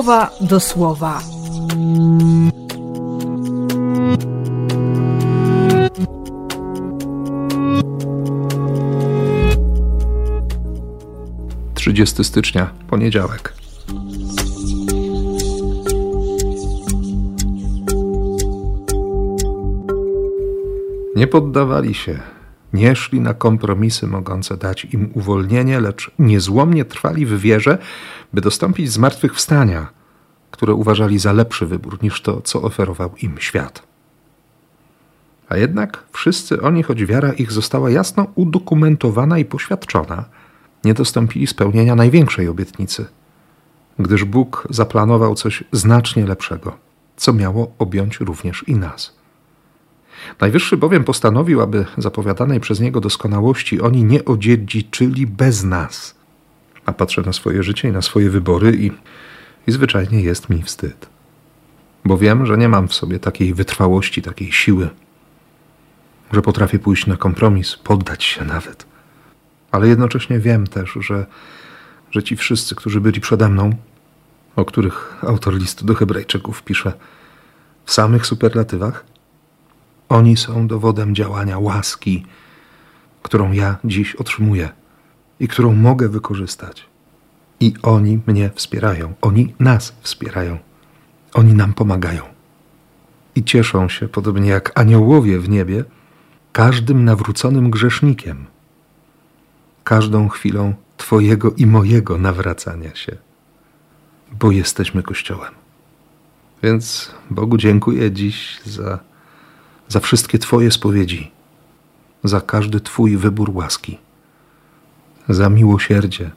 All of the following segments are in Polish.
słowa do słowa. Trzydziesty stycznia, poniedziałek. Nie poddawali się, nie szli na kompromisy mogące dać im uwolnienie, lecz niezłomnie trwali w wierze, by dostąpić zmartwychwstania, które uważali za lepszy wybór niż to, co oferował im świat. A jednak wszyscy oni, choć wiara ich została jasno udokumentowana i poświadczona, nie dostąpili spełnienia największej obietnicy, gdyż Bóg zaplanował coś znacznie lepszego, co miało objąć również i nas. Najwyższy bowiem postanowił, aby zapowiadanej przez niego doskonałości oni nie odziedziczyli bez nas. A patrzę na swoje życie i na swoje wybory i, i zwyczajnie jest mi wstyd. Bo wiem, że nie mam w sobie takiej wytrwałości, takiej siły, że potrafię pójść na kompromis, poddać się nawet. Ale jednocześnie wiem też, że, że ci wszyscy, którzy byli przede mną, o których autor listu do Hebrajczyków pisze w samych superlatywach, oni są dowodem działania łaski, którą ja dziś otrzymuję i którą mogę wykorzystać. I oni mnie wspierają, oni nas wspierają, oni nam pomagają. I cieszą się, podobnie jak aniołowie w niebie, każdym nawróconym grzesznikiem, każdą chwilą Twojego i mojego nawracania się, bo jesteśmy Kościołem. Więc Bogu dziękuję dziś za za wszystkie Twoje spowiedzi, za każdy Twój wybór łaski, za miłosierdzie,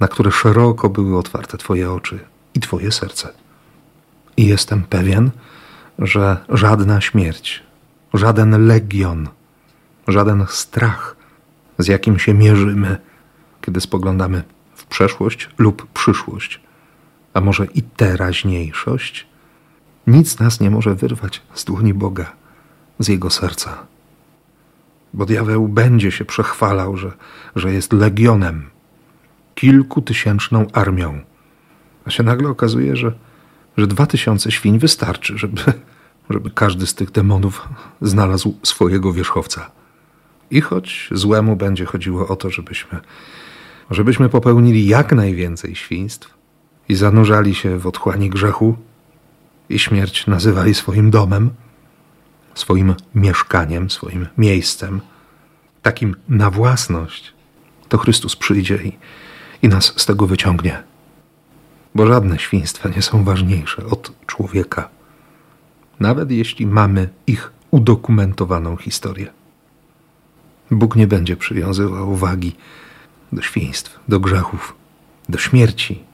na które szeroko były otwarte Twoje oczy i Twoje serce. I jestem pewien, że żadna śmierć, żaden legion, żaden strach, z jakim się mierzymy, kiedy spoglądamy w przeszłość lub przyszłość, a może i teraźniejszość, nic nas nie może wyrwać z dłoni Boga z jego serca. Bo diabeł będzie się przechwalał, że, że jest legionem, kilkutysięczną armią. A się nagle okazuje, że, że dwa tysiące świń wystarczy, żeby, żeby każdy z tych demonów znalazł swojego wierzchowca. I choć złemu będzie chodziło o to, żebyśmy, żebyśmy popełnili jak najwięcej świństw i zanurzali się w otchłani grzechu i śmierć nazywali swoim domem, swoim mieszkaniem, swoim miejscem, takim na własność, to Chrystus przyjdzie i, i nas z tego wyciągnie. Bo żadne świństwa nie są ważniejsze od człowieka, nawet jeśli mamy ich udokumentowaną historię. Bóg nie będzie przywiązywał uwagi do świństw, do grzechów, do śmierci,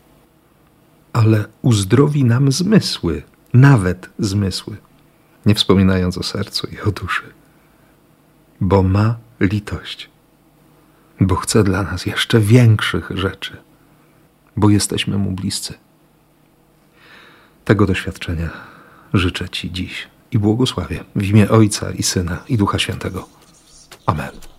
ale uzdrowi nam zmysły, nawet zmysły nie wspominając o sercu i o duszy. Bo ma litość, bo chce dla nas jeszcze większych rzeczy, bo jesteśmy mu bliscy. Tego doświadczenia życzę Ci dziś i błogosławię w imię Ojca i Syna i Ducha Świętego. Amen.